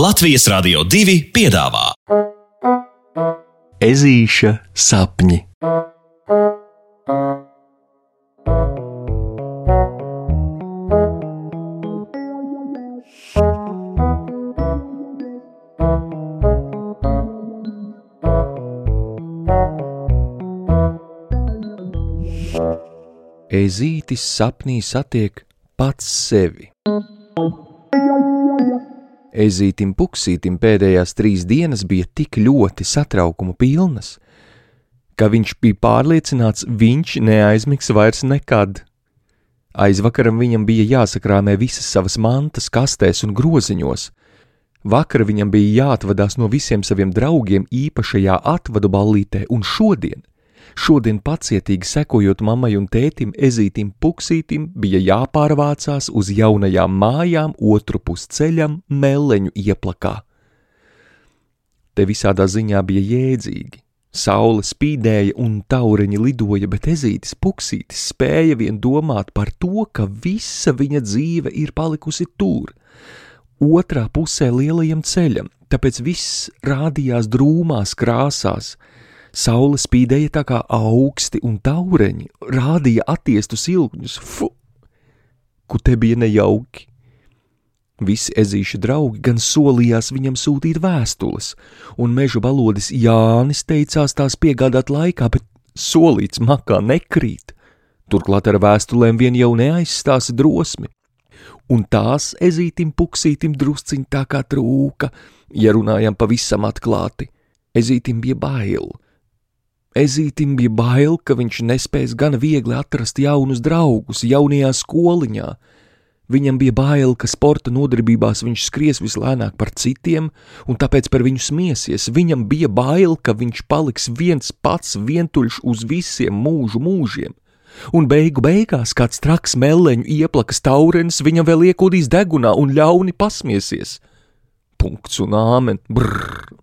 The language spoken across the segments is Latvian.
Latvijas Rādio 2 piedāvā Ezīša sapņi. Ezītis sapnī satiek pats sevi. Ezītim Puksītim pēdējās trīs dienas bija tik ļoti satraukuma pilnas, ka viņš bija pārliecināts, viņš neaizmigs vairs nekad. Aizvakaram viņam bija jāsakrāmē visas savas mantas, kastēs un groziņos. Vakar viņam bija jāatvadās no visiem saviem draugiem īpašajā atvadu ballītē, un šodien Šodien pacietīgi sekojot mammai un tētim, ezītim puksītim, bija jāpārvācās uz jaunajām mājām otru pus ceļam meleņu ieplakā. Te visādā ziņā bija jēdzīgi. Saule spīdēja un taureņi lidoja, bet ezītis puksītis spēja vien domāt par to, ka visa viņa dzīve ir palikusi tur, otrā pusē lielajam ceļam, tāpēc viss rādījās drūmās krāsās, Saule spīdēja tā kā augsti un taureņi, rādīja attiestu silkņus, fu, ku te bija nejauki. Visi ezīša draugi gan solījās viņam sūtīt vēstules, un meža balodis Jānis teicās tās piegādāt laikā, bet solīts makā nekrīt. Turklāt ar vēstulēm vien jau neaizstāsi drosmi, un tās ezītim puksītim drusciņ tā kā trūka, ja runājam pavisam atklāti. Ezītim bija bail, Ezītim bija bail, ka viņš nespēs gan viegli atrast jaunus draugus jaunajā skoliņā. Viņam bija bail, ka sporta nodarbībās viņš skries vislēnāk par citiem, un tāpēc par viņu smiesies. Viņam bija bail, ka viņš paliks viens pats vientuļš uz visiem mūžu mūžiem. Un beigu beigās kāds traks meleņu ieplakas taurens viņam vēl iekūdīs degunā un ļauni pasmiesies. Punkts un āmen, brrr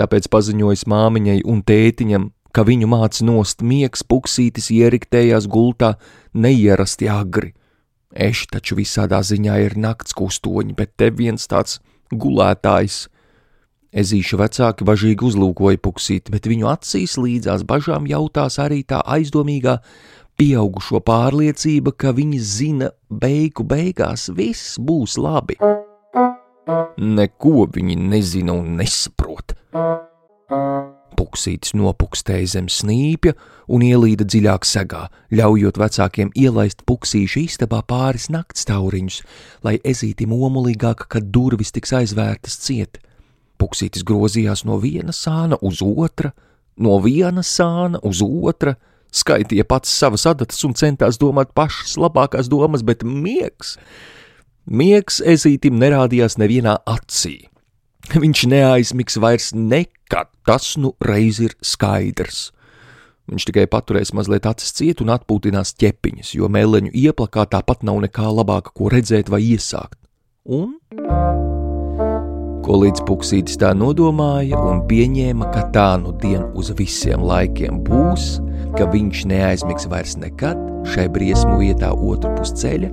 tāpēc paziņojis māmiņai un tētiņam, ka viņu māca nost miegs puksītis ieriktējās gultā neierasti agri. Eši taču visādā ziņā ir nakts kustoņi, bet te viens tāds gulētājs. Ezīša vecāki bažīgi uzlūkoja puksīti, bet viņu acīs līdzās bažām jautās arī tā aizdomīgā pieaugušo pārliecība, ka viņi zina, beigu beigās viss būs labi. Neko viņi nezina un nesaprot. Puksītis nopukstēja zem snīpja un ielīda dziļāk segā, ļaujot vecākiem ielaist puksīšu istabā pāris nakts tauriņus, lai ezītim omulīgāk, kad durvis tiks aizvērtas ciet. Puksītis grozījās no viena sāna uz otra, no viena sāna uz otra, skaitīja pats savas adatas un centās domāt pašas labākās domas, bet miegs, miegs ezītim nerādījās nevienā acī. Viņš neaizmigs vairs nekad, tas nu reiz ir skaidrs. Viņš tikai paturēs mazliet acis ciet un atpūtinās ķepiņas, jo meleņu ieplakā tāpat nav nekā labāka, ko redzēt vai iesākt. Un? Ko līdz puksītis tā nodomāja un pieņēma, ka tā nu dien uz visiem laikiem būs, ka viņš neaizmigs vairs nekad šai briesmu vietā otru pusceļa,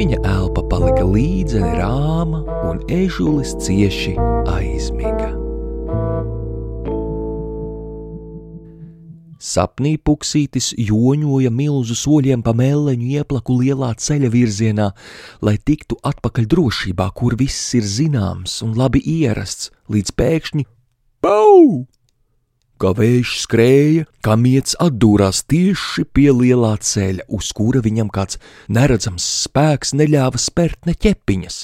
Viņa elpa palika līdzeni rāma un ežulis cieši aizmiga. Sapnī puksītis joņoja milzu soļiem pa meleņu ieplaku lielā ceļa virzienā, lai tiktu atpakaļ drošībā, kur viss ir zināms un labi ierasts, līdz pēkšņi - Pau! Kā vējš skrēja, kā miets atdūrās tieši pie lielā ceļa, uz kura viņam kāds neredzams spēks neļāva spērt ne ķepiņas.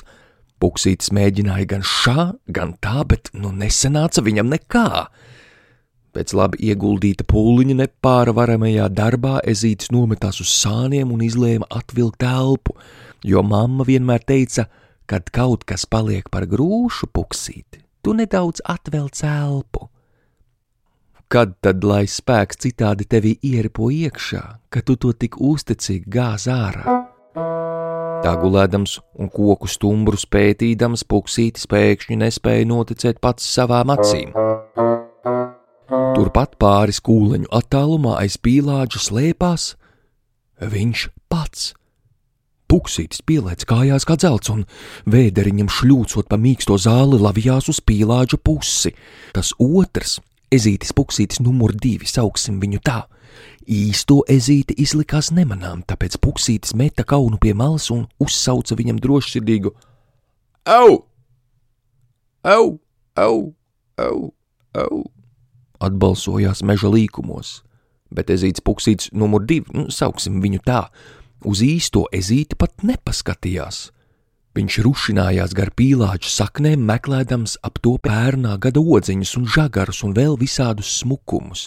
Puksītis mēģināja gan šā, gan tā, bet nu nesenāca viņam nekā. Pēc labi ieguldīta pūliņa nepārvaramajā darbā ezītis nometās uz sāniem un izlēma atvilkt elpu, jo mamma vienmēr teica, kad kaut kas paliek par grūšu puksīti, tu nedaudz atvelc elpu. Kad tad lai spēks citādi tevi ieripo iekšā, ka tu to tik uzticīgi gāz ārā? Tā gulēdams un koku stumbrus pētīdams, puksītis pēkšņi nespēja noticēt pats savām acīm. Turpat pāris kūleņu attālumā aiz pīlāģa slēpās viņš pats. Puksītis pielēc kājās kā dzelts, un vēderiņam šļūcot pa mīksto zāli lavījās uz pīlāģa pusi. Tas otrs, ezītis puksītis numur divi, sauksim viņu tā. Īsto ezīti izlikās nemanām, tāpēc puksītis meta kaunu pie malas un uzsauca viņam drošsirdīgu: Au! Au! Au! Au! Au! Atbalsojās meža līkumos, bet ezīts puksītis numur divi, nu, sauksim viņu tā, uz īsto ezīti pat nepaskatījās. Viņš rušinājās gar pīlāģu saknēm, meklējams ap to pērnā gada odziņus un žagarus un vēl visādus smukumus.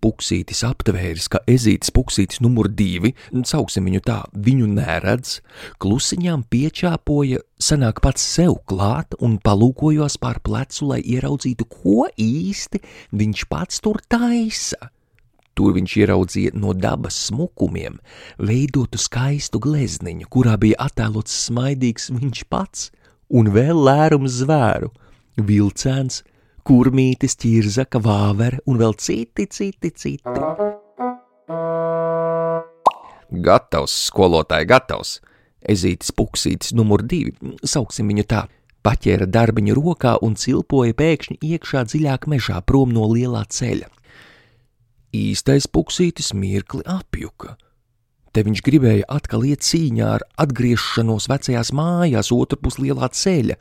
Puksītis aptvēris, ka ezītis puksītis numur divi, sauksim viņu tā, viņu neredz, klusiņām piečāpoja, sanāk pats sev klāt un palūkojos pār plecu, lai ieraudzītu, ko īsti viņš pats tur taisa. Tur viņš ieraudzīja no dabas smukumiem veidotu skaistu glezniņu, kurā bija attēlots smaidīgs viņš pats un vēl lērums zvēru - vilcēns, kurmītis, ķirzaka, vāvere un vēl citi, citi, citi. Gatavs, skolotāji, gatavs! Ezītis puksītis numur divi, sauksim viņu tā, paķēra darbiņu rokā un cilpoja pēkšņi iekšā dziļāk mežā prom no lielā ceļa. Īstais puksītis mirkli apjuka. Te viņš gribēja atkal iet cīņā ar atgriešanos vecajās mājās, otrpus lielā ceļa.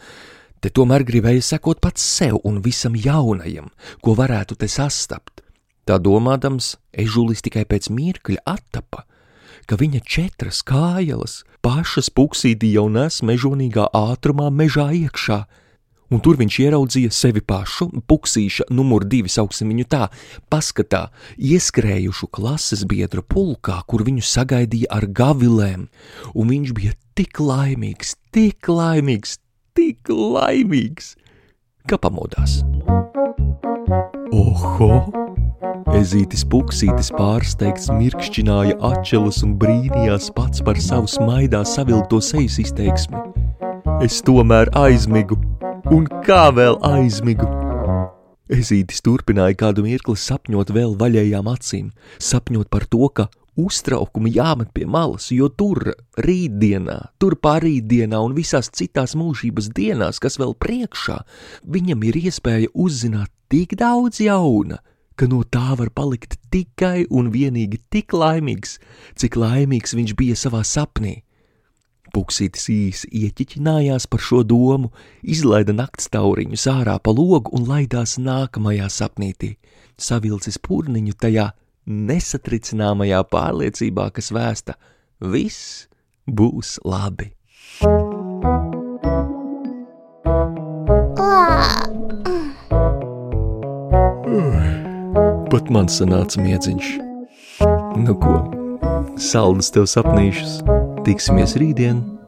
Te tomēr gribēja sekot pats sev un visam jaunajam, ko varētu te sastapt. Tā domādams, ežulis tikai pēc mirkļa attapa, ka viņa četras kājas pašas puksīti jau nes mežonīgā ātrumā mežā iekšā, un tur viņš ieraudzīja sevi pašu, puksīša numur divi, sauksim viņu tā, paskatā, ieskrējušu klases biedru pulkā, kur viņu sagaidīja ar gavilēm, un viņš bija tik laimīgs, tik laimīgs, tik laimīgs, ka pamodās. Oho! Ezītis puksītis pārsteigts mirkšķināja atšķeles un brīnījās pats par savu smaidā savilkto sejas izteiksmi. Es tomēr aizmigu, un kā vēl aizmigu. Ezītis turpināja kādu mirkli sapņot vēl vaļējām acīm, sapņot par to, ka uztraukumi jāmet pie malas, jo tur rītdienā, tur pārītdienā un visās citās mūžības dienās, kas vēl priekšā, viņam ir iespēja uzzināt tik daudz jauna, ka no tā var palikt tikai un vienīgi tik laimīgs, cik laimīgs viņš bija savā sapnī. Puksītis īsi ieķiķinājās par šo domu, izlaida naktstauriņus ārā pa logu un laidās nākamajā sapnītī, savilcis purniņu tajā nesatricināmajā pārliecībā, kas vēsta – viss būs labi. Pat man sanāca miedziņš. Nu ko, saldus tev sapnīšus – Tiksimies rītdien!